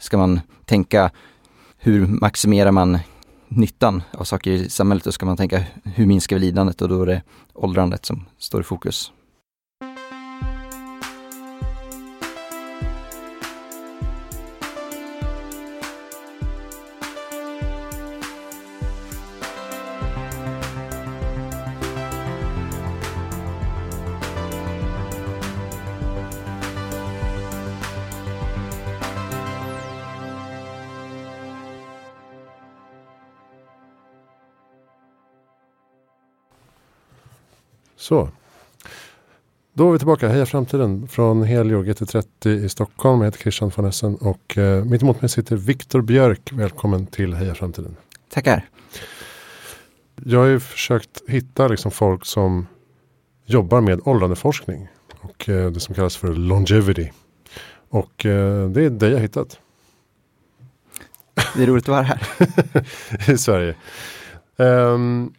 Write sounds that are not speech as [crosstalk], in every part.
ska man tänka hur maximerar man nyttan av saker i samhället, då ska man tänka hur minskar vi lidandet och då är det åldrandet som står i fokus. Så. Då är vi tillbaka. Heja framtiden från Helio GT30 i Stockholm. Jag heter Christian von Essen och eh, mitt emot mig sitter Viktor Björk. Välkommen till Heja framtiden. Tackar. Jag har ju försökt hitta liksom folk som jobbar med åldrandeforskning och eh, det som kallas för longevity. Och eh, det är dig jag hittat. Det är roligt att vara här. [laughs] I Sverige. Um,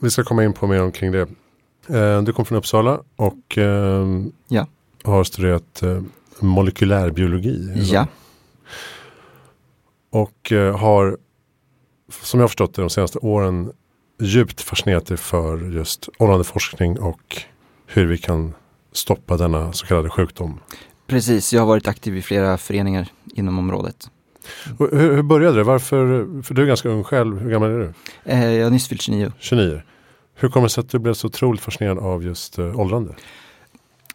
vi ska komma in på mer omkring det. Uh, du kom från Uppsala och uh, ja. har studerat uh, molekylärbiologi. Ja. Och har, som jag har förstått det, de senaste åren djupt fascinerat dig för just åldrandeforskning och hur vi kan stoppa denna så kallade sjukdom. Precis, jag har varit aktiv i flera föreningar inom området. Och hur, hur började det? Varför, för du är ganska ung själv, hur gammal är du? Eh, jag har nyss fyllt 29. 29. Hur kommer det sig att du blev så otroligt fascinerad av just uh, åldrande?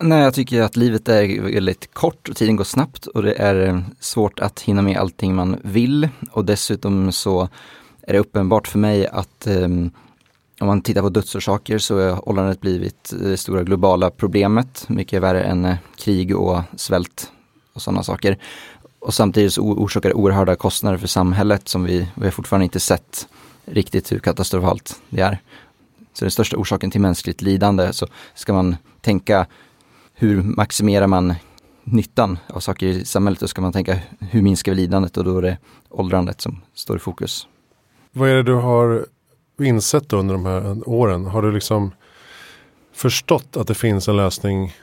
Nej, jag tycker att livet är väldigt kort och tiden går snabbt och det är eh, svårt att hinna med allting man vill. Och dessutom så är det uppenbart för mig att um, om man tittar på dödsorsaker så har åldrandet blivit eh, det stora globala problemet. Mycket värre än krig och svält och sådana saker. Och samtidigt så orsakar det oerhörda kostnader för samhället som vi, vi har fortfarande inte sett riktigt hur katastrofalt det är. Så den största orsaken till mänskligt lidande så ska man tänka hur maximerar man nyttan av saker i samhället, då ska man tänka hur minskar vi lidandet och då är det åldrandet som står i fokus. Vad är det du har insett under de här åren? Har du liksom förstått att det finns en lösning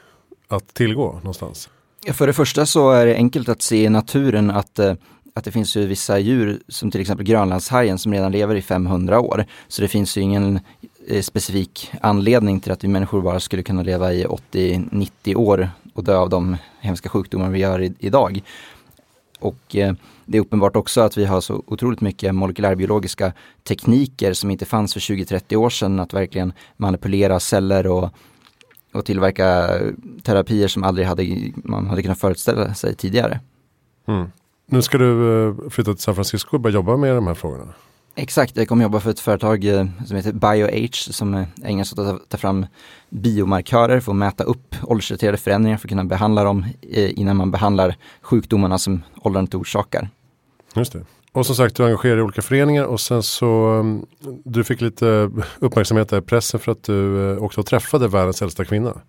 att tillgå någonstans? Ja, för det första så är det enkelt att se i naturen att, att det finns ju vissa djur som till exempel grönlandshajen som redan lever i 500 år. Så det finns ju ingen Eh, specifik anledning till att vi människor bara skulle kunna leva i 80-90 år och dö av de hemska sjukdomar vi gör i, idag. Och eh, det är uppenbart också att vi har så otroligt mycket molekylärbiologiska tekniker som inte fanns för 20-30 år sedan att verkligen manipulera celler och, och tillverka terapier som aldrig hade, man hade kunnat föreställa sig tidigare. Mm. Nu ska du eh, flytta till San Francisco och börja jobba med de här frågorna. Exakt, jag kommer jobba för ett företag eh, som heter BioH som eh, ägnar sig åt att ta fram biomarkörer för att mäta upp åldersrelaterade förändringar för att kunna behandla dem eh, innan man behandlar sjukdomarna som åldrandet orsakar. Just det. Och som sagt, du engagerar i olika föreningar och sen så mm, du fick lite uppmärksamhet i pressen för att du också åkte och träffade världens äldsta kvinna.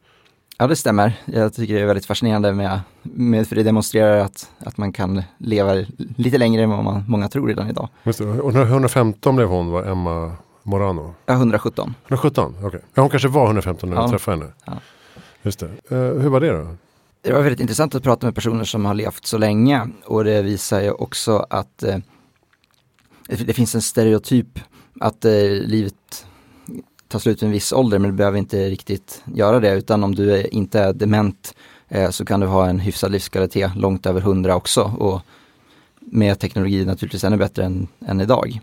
Ja det stämmer. Jag tycker det är väldigt fascinerande med, med för det demonstrerar att, att man kan leva lite längre än vad man, många tror redan idag. Just det. Och 115 blev hon var Emma Morano? Ja, 117. 117, okej. Okay. Ja, hon kanske var 115 när ja. du träffade henne. Ja. Just det. Uh, hur var det då? Det var väldigt intressant att prata med personer som har levt så länge och det visar ju också att uh, det finns en stereotyp att uh, livet ta slut vid en viss ålder men du behöver inte riktigt göra det utan om du inte är dement eh, så kan du ha en hyfsad livskvalitet långt över 100 också och med teknologi naturligtvis ännu bättre än, än idag.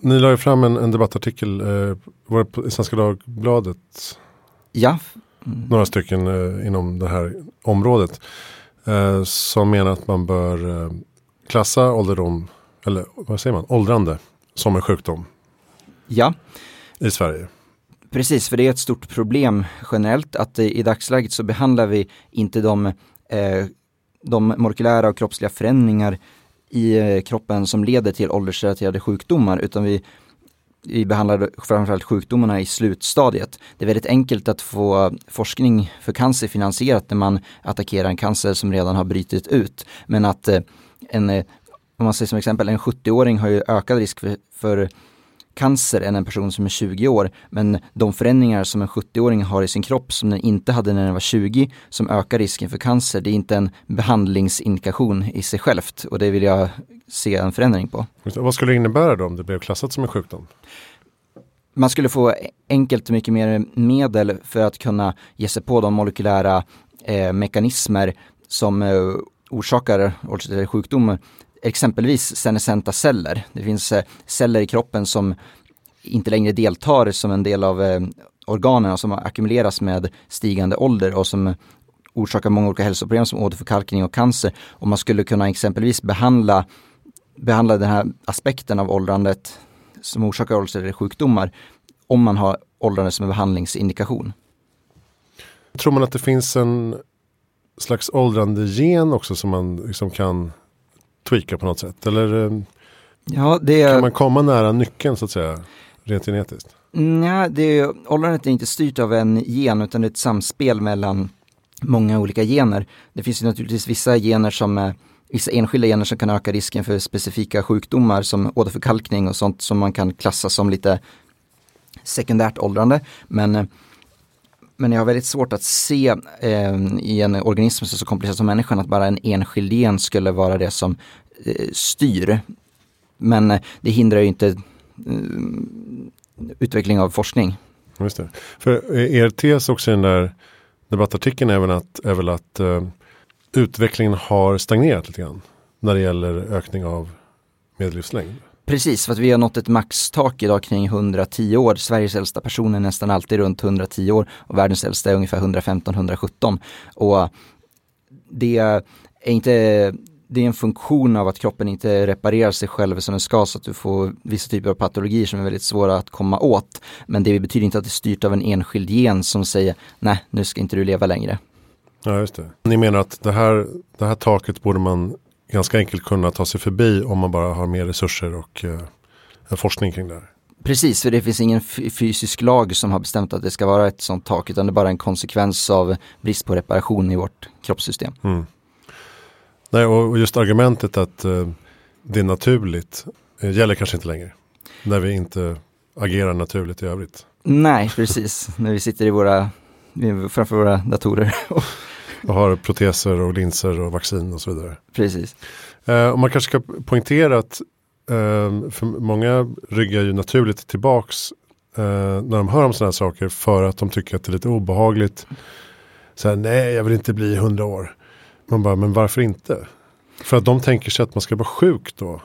Ni la ju fram en, en debattartikel eh, var det på Svenska Dagbladet? Ja. Mm. Några stycken eh, inom det här området eh, som menar att man bör eh, klassa ålderdom, eller vad säger man, åldrande som en sjukdom. Ja i Sverige. Precis, för det är ett stort problem generellt att i dagsläget så behandlar vi inte de, eh, de molekylära och kroppsliga förändringar i eh, kroppen som leder till åldersrelaterade sjukdomar utan vi, vi behandlar framförallt sjukdomarna i slutstadiet. Det är väldigt enkelt att få forskning för cancer finansierat när man attackerar en cancer som redan har brutit ut. Men att eh, en, eh, om man säger som exempel, en 70-åring har ju ökad risk för, för cancer än en person som är 20 år. Men de förändringar som en 70-åring har i sin kropp som den inte hade när den var 20 som ökar risken för cancer, det är inte en behandlingsindikation i sig självt och det vill jag se en förändring på. Vad skulle det innebära då om det blev klassat som en sjukdom? Man skulle få enkelt mycket mer medel för att kunna ge sig på de molekylära eh, mekanismer som eh, orsakar sjukdomar exempelvis senescenta celler. Det finns eh, celler i kroppen som inte längre deltar som en del av eh, organen som ackumuleras med stigande ålder och som orsakar många olika hälsoproblem som åderförkalkning och cancer. Och man skulle kunna exempelvis behandla, behandla den här aspekten av åldrandet som orsakar ålderssjukdomar om man har åldrande som en behandlingsindikation. Tror man att det finns en slags åldrande gen också som man liksom kan tweaka på något sätt? Eller eh, ja, det kan man komma nära nyckeln så att säga, rent genetiskt? Nej, det är, åldrandet är inte styrt av en gen utan det är ett samspel mellan många olika gener. Det finns ju naturligtvis vissa gener som vissa enskilda gener som kan öka risken för specifika sjukdomar som åderförkalkning och sånt som man kan klassa som lite sekundärt åldrande. Men eh, men jag har väldigt svårt att se eh, i en organism som är så komplicerad som människan att bara en enskild gen skulle vara det som eh, styr. Men eh, det hindrar ju inte eh, utveckling av forskning. Just det. För eh, er tes också i den där debattartikeln är väl att, är väl att eh, utvecklingen har stagnerat lite grann när det gäller ökning av medellivslängd. Precis, för att vi har nått ett maxtak idag kring 110 år. Sveriges äldsta person är nästan alltid runt 110 år och världens äldsta är ungefär 115-117. Och det är inte det är en funktion av att kroppen inte reparerar sig själv som den ska så att du får vissa typer av patologier som är väldigt svåra att komma åt. Men det betyder inte att det är styrt av en enskild gen som säger nej, nu ska inte du leva längre. Ja, just det. Ni menar att det här, det här taket borde man ganska enkelt kunna ta sig förbi om man bara har mer resurser och eh, forskning kring det här. Precis, för det finns ingen fysisk lag som har bestämt att det ska vara ett sånt tak utan det är bara en konsekvens av brist på reparation i vårt kroppssystem. Mm. Nej, och just argumentet att eh, det är naturligt eh, gäller kanske inte längre. När vi inte agerar naturligt i övrigt. Nej, precis. när vi sitter i våra, framför våra datorer [laughs] och har proteser och linser och vaccin och så vidare. Precis. Eh, och man kanske ska poängtera att eh, för många ryggar ju naturligt tillbaks eh, när de hör om sådana här saker för att de tycker att det är lite obehagligt. Så här, nej, jag vill inte bli hundra år. Man bara, men varför inte? För att de tänker sig att man ska vara sjuk då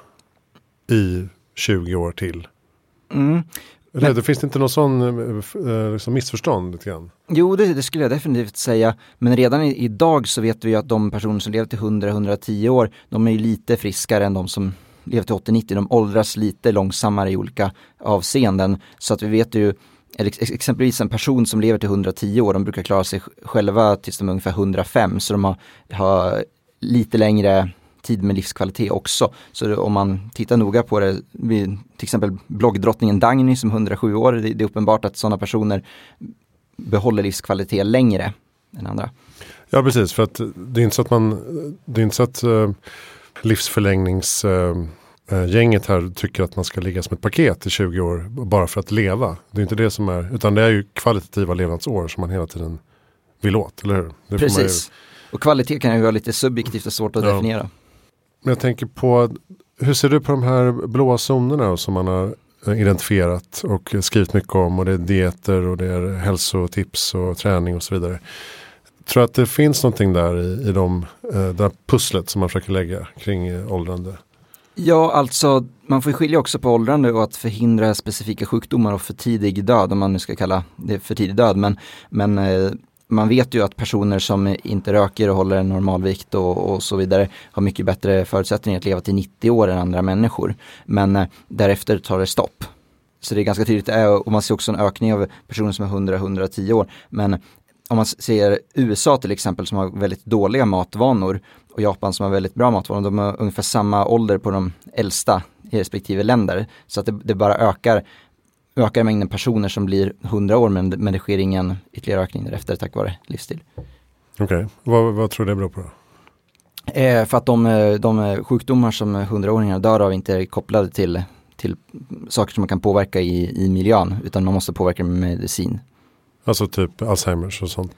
i 20 år till. Mm. Eller, det finns inte någon sån eh, eh, liksom missförstånd lite grann? Jo, det, det, skulle jag definitivt säga. Men redan i, idag så vet vi att de personer som lever till 100-110 år, de är ju lite friskare än de som lever till 80-90. De åldras lite långsammare i olika avseenden. Så att vi vet ju, exempelvis en person som lever till 110 år, de brukar klara sig själva tills de är ungefär 105. Så de har, har lite längre tid med livskvalitet också. Så om man tittar noga på det, till exempel bloggdrottningen Dagny som 107 år, det, är uppenbart att sådana personer behåller livskvalitet längre än andra. Ja precis, för att det är inte så att man, det är inte så att uh, livsförlängningsgänget uh, här tycker att man ska ligga som ett paket i 20 år bara för att leva. Det är inte det som är, utan det är ju kvalitativa levnadsår som man hela tiden vill åt, eller hur? Det Precis. Ju... Och kvalitet kan ju vara lite subjektivt och svårt att ja. definiera. Men jag tänker på, hur ser du på de här blåa zonerna som man har eh, identifierat och skrivit mycket om och det är dieter och det är hälsotips och träning och så vidare. Tror du att det finns någonting där i, i de, eh, det här pusslet som man försöker lägga kring eh, åldrande? Ja, alltså man får skilja också på åldrande och att förhindra specifika sjukdomar och för tidig död, om man nu ska kalla det för tidig död. Men, men eh, man vet ju att personer som inte röker och håller en normalvikt och, och så vidare har mycket bättre förutsättningar att leva till 90 år än andra människor. Men eh, därefter tar det stopp. Så det är ganska tydligt, eh, och man ser också en ökning av personer som är 100-110 år. Men om man ser USA till exempel som har väldigt dåliga matvanor och Japan som har väldigt bra matvanor, de har ungefär samma ålder på de äldsta i respektive länder. Så att det, det bara ökar ökar mängden personer som blir 100 år men, men det sker ingen ytterligare ökning därefter tack vare livsstil. Okej, okay. vad, vad tror du det beror på? Eh, för att de, de sjukdomar som 100-åringar dör av inte är kopplade till, till saker som man kan påverka i, i miljön utan man måste påverka med medicin. Alltså typ Alzheimers och sånt?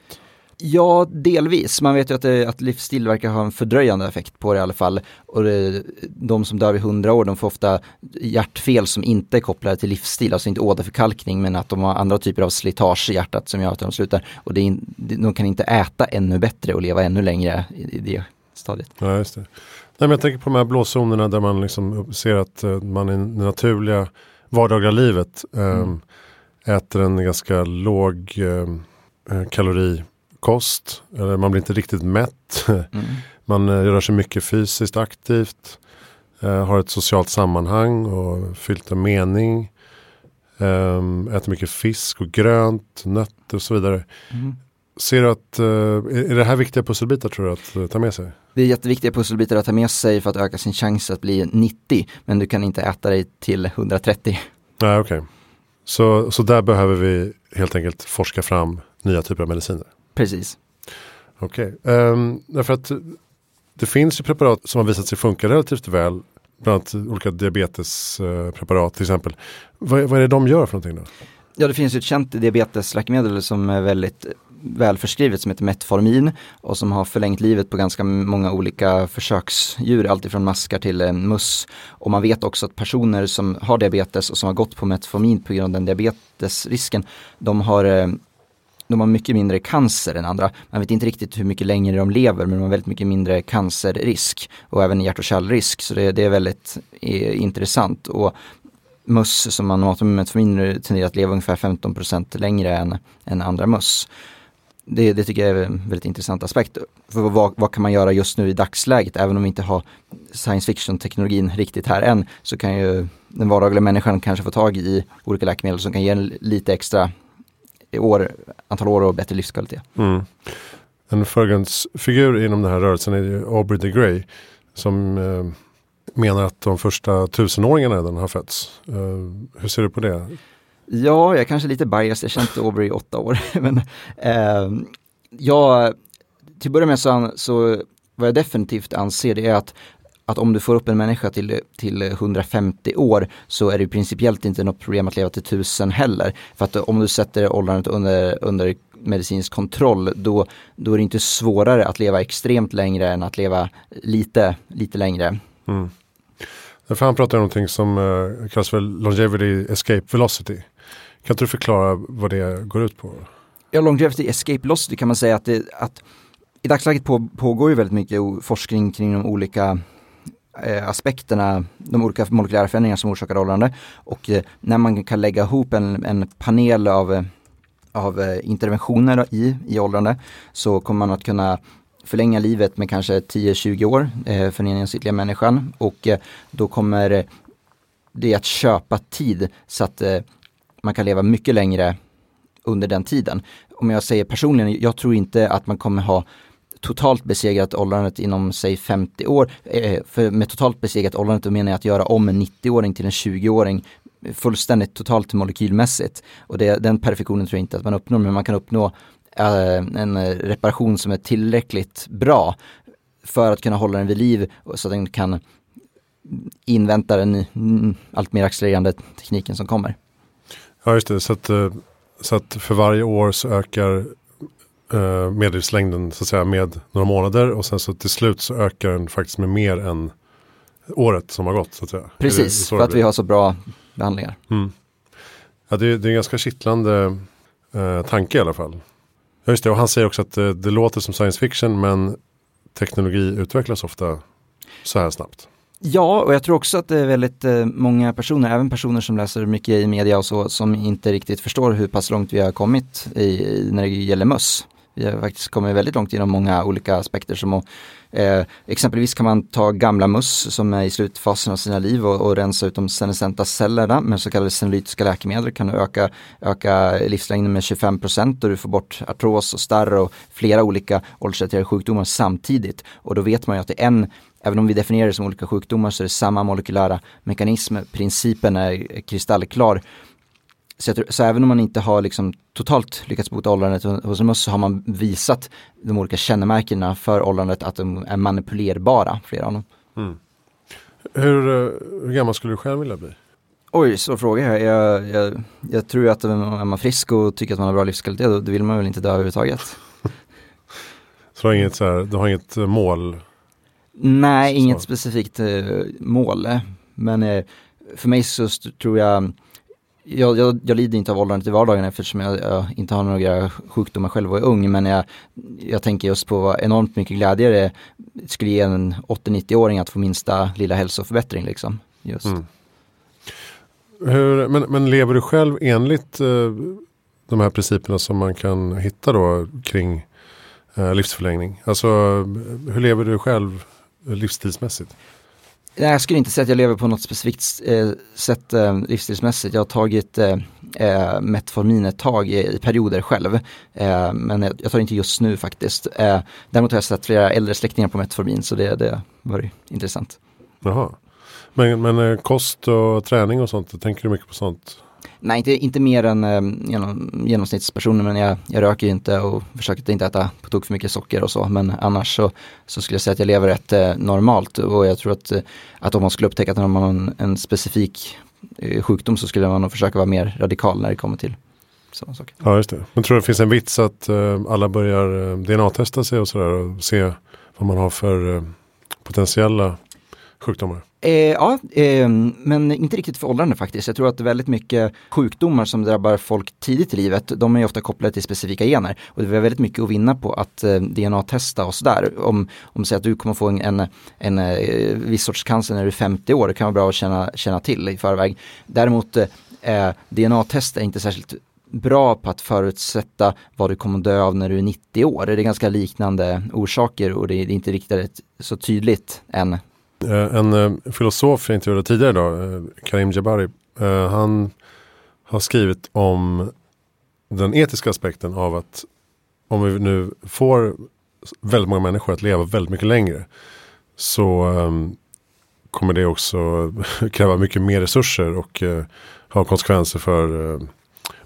Ja, delvis. Man vet ju att, det, att livsstil verkar ha en fördröjande effekt på det i alla fall. Och det, de som dör vid 100 år, de får ofta hjärtfel som inte är kopplade till livsstil, alltså inte åderförkalkning, men att de har andra typer av slitage i hjärtat som gör att de slutar. Och det är, de kan inte äta ännu bättre och leva ännu längre i, i det stadiet. Ja, just det. Nej, men jag tänker på de här blåzonerna där man liksom ser att uh, man i det naturliga vardagliga livet um, mm. äter en ganska låg um, kalori kost. Eller man blir inte riktigt mätt. [laughs] Mm. Man eh, rör sig mycket fysiskt aktivt. Eh, har ett socialt sammanhang och fyllt av mening. Eh, äter mycket fisk och grönt, nötter och så vidare. Mm. Ser du att, eh, är det här viktiga pusselbitar tror du att eh, ta med sig? Det är jätteviktiga pusselbitar att ta med sig för att öka sin chans att bli 90. Men du kan inte äta dig till 130. Nej, okej. Okay. Så, så där behöver vi helt enkelt forska fram nya typer av mediciner? Precis. Okej, okay. um, ehm, därför att det finns ju preparat som har visat sig funka relativt väl. Bland annat olika diabetespreparat till exempel. Vad, vad är det de gör för någonting då? Ja det finns ju ett känt diabetesläkemedel som är väldigt väl förskrivet som heter Metformin och som har förlängt livet på ganska många olika försöksdjur, alltifrån maskar till eh, möss. Och man vet också att personer som har diabetes och som har gått på Metformin på grund av den diabetesrisken, de har eh, de har mycket mindre cancer än andra. Man vet inte riktigt hur mycket längre de lever men de har väldigt mycket mindre cancerrisk och även hjärt och kärlrisk. Så det, det är väldigt eh, intressant. Och möss som man matar med metformin tenderar att leva ungefär 15% längre än, än andra möss. Det, det, tycker jag är en väldigt intressant aspekt. För vad, vad, kan man göra just nu i dagsläget? Även om vi inte har science fiction-teknologin riktigt här än så kan ju den vardagliga människan kanske få tag i olika läkemedel som kan ge lite extra år, antal år och bättre livskvalitet. Mm. En förgrundsfigur inom den här rörelsen är Aubrey de Grey som eh, menar att de första tusenåringarna redan har fötts. Eh, hur ser du på det? Ja, jag är kanske lite biased, jag kände Aubrey i åtta år. [laughs] Men, eh, ja, till att börja med så, så vad jag definitivt anser det är att att om du får upp en människa till, till 150 år så är det principiellt inte något problem att leva till 1000 heller. För att om du sätter åldrandet under, under medicinsk kontroll då, då är det inte svårare att leva extremt längre än att leva lite, lite längre. Mm. Därför han pratar om någonting som uh, kallas för Longevity Escape Velocity. Kan inte du förklara vad det går ut på? Ja, Longevity Escape Velocity kan man säga att, det, att i dagsläget på, pågår ju väldigt mycket forskning kring de olika eh, Eh, aspekterna, de olika molekylära förändringar som orsakar åldrande. Och eh, när man kan lägga ihop en, en panel av, eh, av interventioner i, i åldrande så kommer man att kunna förlänga livet med kanske 10-20 år för den genomsnittliga människan och då kommer det att köpa tid så att man kan leva mycket längre under den tiden. Om jag säger personligen, jag tror inte att man kommer ha totalt besegrat åldrandet inom säg 50 år. Eh, för med totalt besegrat åldrandet då menar jag att göra om en 90-åring till en 20-åring fullständigt totalt molekylmässigt. Och det, den perfektionen tror jag inte att man uppnår, men man kan uppnå eh, en reparation som är tillräckligt bra för att kunna hålla den vid liv så att den kan invänta den allt mer accelererande tekniken som kommer. Ja just det, så att, eh, så att för varje år så ökar eh, medellivslängden så att säga med några månader och sen så till slut så ökar den faktiskt med mer än året som har gått. Så att säga. Precis, för att vi har så bra behandlingar. Mm. Ja, det, det är en ganska kittlande eh, tanke i alla fall. Ja, just det, och han säger också att det, det låter som science fiction men teknologi utvecklas ofta så här snabbt. Ja, och jag tror också att det är väldigt eh, många personer, även personer som läser mycket i media och så, som inte riktigt förstår hur pass långt vi har kommit i, när det gäller möss. Vi har faktiskt kommit väldigt långt inom många olika aspekter. Som att, eh, exempelvis kan man ta gamla möss som är i slutfasen av sina liv och, och rensa ut de senescenta cellerna med så kallade senolytiska läkemedel. kan du öka, öka livslängden med 25 och du får bort artros och starr och flera olika åldersrelaterade sjukdomar samtidigt. Och då vet man ju att det är en Även om vi definierar det som olika sjukdomar så är det samma molekylära mekanism. Principen är kristallklar. Så, tror, så, även om man inte har liksom totalt lyckats bota åldrandet hos en möss så har man visat de olika kännemärkena för åldrandet att de är manipulerbara, flera av dem. Mm. Hur, eh, hur gammal skulle du själv vilja bli? Oj, svår fråga. Jag, jag, jag tror att är man frisk och tycker att man har bra livskvalitet, då vill man väl inte dö överhuvudtaget. [laughs] Så du har inget, så här, du har inget mål? Nej, så. inget specifikt eh, mål. Men eh, för mig så tror jag jag, jag, jag, lider inte av åldrandet i vardagen eftersom jag, jag, inte har några sjukdomar själv och är ung. Men jag, jag tänker just på vad enormt mycket glädje det skulle ge en 80-90-åring att få minsta lilla hälsoförbättring. Liksom. Just. Mm. Hur, men, men lever du själv enligt eh, de här principerna som man kan hitta då kring eh, livsförlängning? Alltså hur lever du själv eh, livstidsmässigt? Nej, jag skulle inte säga att jag lever på något specifikt eh, sätt eh, livsstilsmässigt. Jag har tagit eh, eh, Metformin ett tag i, i perioder själv. Eh, men jag, jag, tar inte just nu faktiskt. Eh, däremot har jag sett flera äldre släktingar på Metformin så det, det var intressant. Jaha. Men, men eh, kost och träning och sånt, tänker du mycket på sånt? Nej, inte, inte mer än eh, genom, genomsnittspersoner, men jag, jag röker ju inte och försöker inte äta på tok för mycket socker och så. Men annars så, så skulle jag säga att jag lever rätt eh, normalt och jag tror att, eh, att om man skulle upptäcka att man har en, en specifik eh, sjukdom så skulle man nog försöka vara mer radikal när det kommer till sådana saker. Ja, just det. Men tror du det finns en vits att eh, alla börjar eh, DNA-testa sig och sådär och se vad man har för eh, potentiella sjukdomar? Eh, ja, eh, men inte riktigt för åldrande faktiskt. Jag tror att väldigt mycket sjukdomar som drabbar folk tidigt i livet, de är ofta kopplade till specifika gener. Och det är väldigt mycket att vinna på att eh, DNA-testa oss där. Om, om säger att du kommer få en, en, en eh, viss sorts cancer när du är 50 år, det kan vara bra att känna, känna till i förväg. Däremot eh, eh, DNA-test är inte särskilt bra på att förutsätta vad du kommer dö av när du är 90 år. Det är ganska liknande orsaker och det är inte riktigt så tydligt än Eh, en eh, filosof jag intervjuade tidigare idag, eh, Karim Jabari, han har skrivit om den etiska aspekten av att om vi nu får väldigt många människor att leva väldigt mycket längre så um, kommer det också [laughs] kräva mycket mer resurser och uh, ha konsekvenser för uh,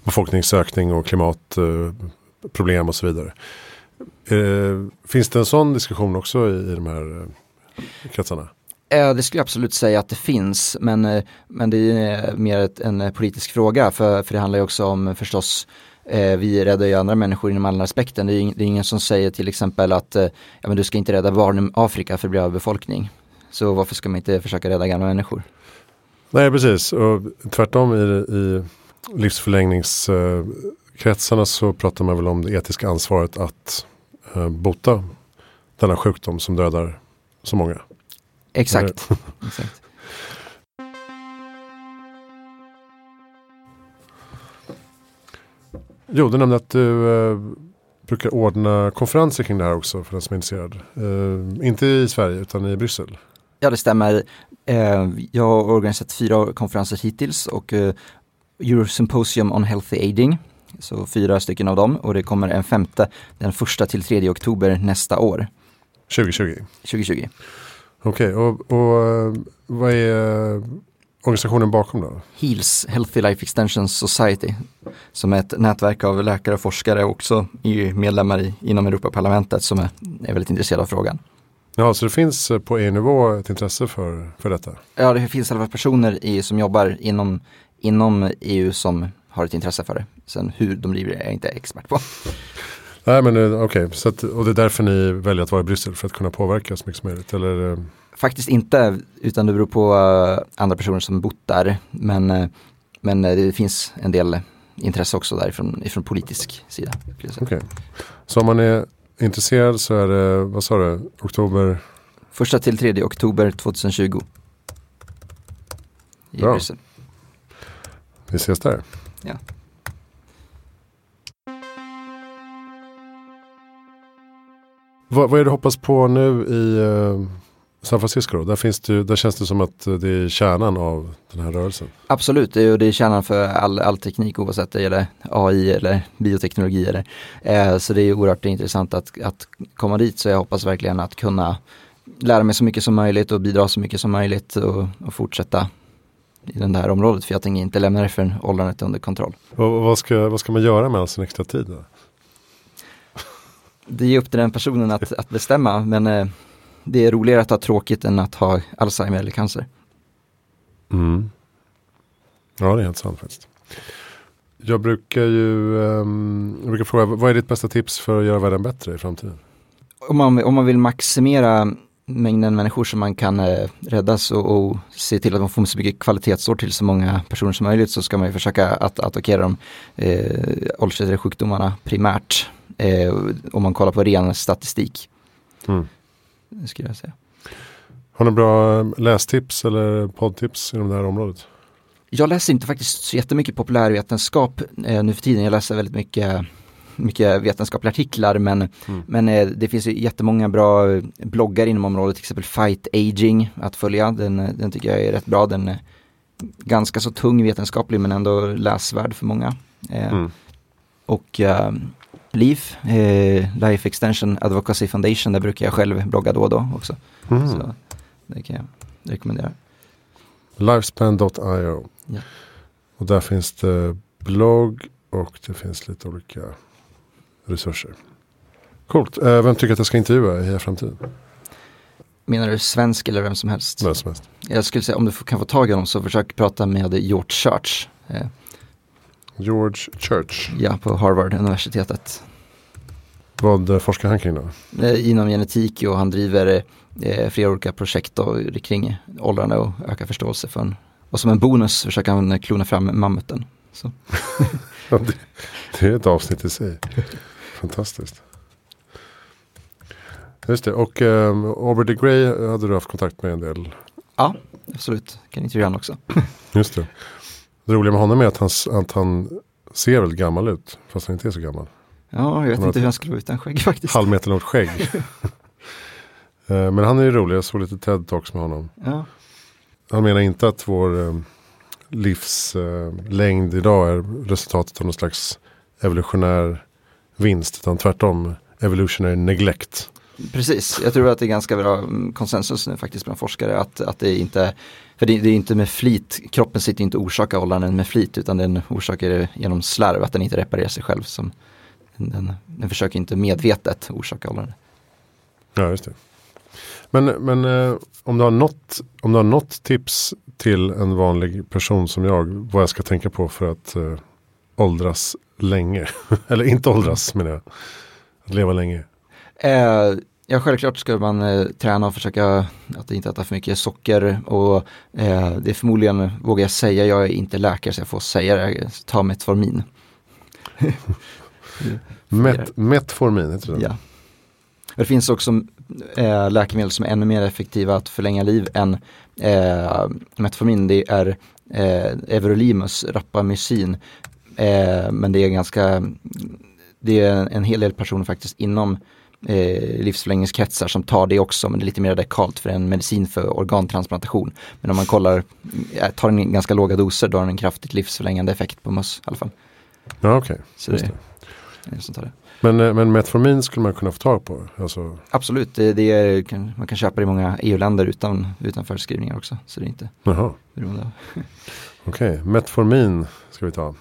befolkningsökning och klimatproblem uh, och så vidare. finns det en sån diskussion också i, i de här kretsarna? Eh, det skulle jag absolut säga att det finns, men, eh, men det är eh, mer ett, en politisk fråga för, för det handlar ju också om förstås eh, vi räddar ju andra människor inom alla aspekter. Det är, det är ingen som säger till exempel att eh, ja, men du ska inte rädda barn i Afrika för att bli överbefolkning. Så varför ska man inte försöka rädda gamla människor? Nej, precis. Och tvärtom i, i livsförlängningskretsarna så pratar man väl om det etiska ansvaret att eh, bota denna sjukdom som dödar så många. Exakt. Exakt. [laughs] Jo, du nämnde att du eh, brukar ordna konferenser kring det här också för den som är intresserad. Eh, inte i Sverige utan i Bryssel. Ja, det stämmer. Eh, jag har organiserat fyra konferenser hittills och eh, Eurosymposium on Healthy Aging. Så fyra stycken av dem och det kommer en femte den första till tredje oktober nästa år. 2020? 2020. Okej, okay, och, och eh, vad är eh, organisationen bakom då? HEALS, Healthy Life Extension Society, som är ett nätverk av läkare och forskare också EU-medlemmar i, inom Europaparlamentet som är, är väldigt intresserade av frågan. Ja, så det finns eh, på EU-nivå ett intresse för, för detta? Ja, det finns i alla fall personer i, som jobbar inom, inom EU som har ett intresse för det. Sen hur de driver det är jag inte expert på. Nej men eh, okej, okay. och det är därför ni väljer att vara i Bryssel för att kunna påverka så mycket som möjligt? Eller? Faktiskt inte, utan det beror på uh, andra personer som bott där. Men, uh, men det finns en del intresse också därifrån ifrån politisk sida. Okej, okay. så om man är intresserad så är det, vad sa du, oktober? Första till tredje oktober 2020. I Bra. Bryssel. Vi ses där. Ja. Vad, vad är det du hoppas på nu i uh, San Francisco? Då? Där, finns det, där känns det som att det är kärnan av den här rörelsen. Absolut, det är, det är kärnan för all, all teknik oavsett det gäller AI eller bioteknologi. Eller, eh, så det är oerhört intressant att, att komma dit så jag hoppas verkligen att kunna lära mig så mycket som möjligt och bidra så mycket som möjligt och, och fortsätta i det här området för jag tänker inte lämna det för åldrandet under kontroll. Och vad, ska, vad ska man göra med all sin extra tid? Då? Det är upp till den personen att, att bestämma men eh, det är roligare att ha tråkigt än att ha Alzheimer eller cancer. Mm. Ja, det är helt sant faktiskt. Jag brukar ju um, jag brukar fråga, vad är ditt bästa tips för att göra världen bättre i framtiden? Om man, om man vill maximera mängden människor som man kan eh, räddas och, och, se till att man får så mycket kvalitetsår till så många personer som möjligt så ska man ju försöka att attackera de eh, åldersrelaterade sjukdomarna primärt. Eh, om man kollar på ren statistik. Mm. Skulle jag säga. Har ni bra lästips eller poddtips inom det här området? Jag läser inte faktiskt så jättemycket populärvetenskap eh, nu för tiden. Jag läser väldigt mycket mycket vetenskapliga artiklar men, mm. men eh, det finns ju jättemånga bra bloggar inom området, till exempel Fight Aging att följa. Den, den tycker jag är rätt bra. Den är ganska så tung vetenskaplig men ändå läsvärd för många. Eh, mm. Och LIF, eh, Life Extension Advocacy Foundation, där brukar jag själv blogga då och då också. Mm. Så det kan jag rekommendera. Lifespan.io. Ja. Och där finns det blogg och det finns lite olika resurser. Coolt. Eh, vem tycker att jag ska intervjua i framtiden? Menar du svensk eller vem som helst? Vem som helst. Jag skulle säga om du kan få tag i honom så försök prata med George Church. Eh, George Church? Ja, på Harvard-universitetet. Vad eh, forskar han kring då? Eh, inom genetik och han driver eh, flera olika projekt då, kring åldrande och öka förståelse för en. Och som en bonus försöker han klona fram mammuten. [laughs] Ja, det, det, är ett avsnitt i sig. Fantastiskt. Just det, och um, Aubrey de Grey hade du haft kontakt med en del? Ja, absolut. Kan intervjua honom också. [laughs] Just det. Det roliga med honom är att han, att han ser väldigt gammal ut, fast han inte är så gammal. Ja, jag vet han inte hur han skulle vara utan skägg faktiskt. Halvmeterlångt skägg. [laughs] Eh, men han är ju rolig, jag såg lite TED-talks med honom. Ja. Han menar inte att vår um, livslängd idag är resultatet av någon slags evolutionär vinst. Utan tvärtom evolutionary neglect. Precis, jag tror att det är ganska bra mm, konsensus nu faktiskt bland forskare att, att det inte för det, det, är inte med flit, kroppen sitter inte och orsakar åldrandet med flit utan den orsakar det genom slarv, att den inte reparerar sig själv. Som, den, den försöker inte medvetet orsaka åldrandet. Ja, just det. Men, men eh, om, du har något, om du har något tips till en vanlig person som jag, vad jag ska tänka på för att eh, åldras länge. [laughs] Eller inte åldras menar jag. Att leva länge. Eh, ja, självklart ska man eh, träna och försöka att inte äta för mycket socker. Och eh, det är förmodligen, vågar jag säga, jag är inte läkare så jag får säga det, ta Metformin. [laughs] Met, metformin heter det? Ja. Det finns också eh, läkemedel som är ännu mer effektiva att förlänga liv än eh, Metformin. Det är eh, Everolimus, Rapamycin. Eh, men det är ganska, det är en hel del personer faktiskt inom eh, livsförlängningskretsar som tar det också, men det är lite mer radikalt för en medicin för organtransplantation. Men om man kollar, tar den ganska låga doser, då har den en kraftigt livsförlängande effekt på möss i alla fall. Ja, okej. Okay. Men, eh, men Metformin skulle man kunna få tag på? Alltså... Absolut, det, det är, man kan köpa det i många EU-länder utan, utan förskrivningar också. Så det är inte beroende Okej, okay. Metformin ska vi ta.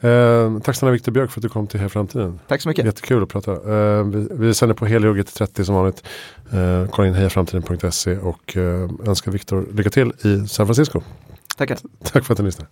Eh, tack snälla Viktor Björk för att du kom till Här Framtiden. Tack så mycket. Jättekul att prata. Eh, vi, vi sänder på Helioget 30 som vanligt. Eh, kolla in hejaframtiden.se och eh, önskar Viktor lycka till i San Francisco. Tackar. Tack för att du lyssnade.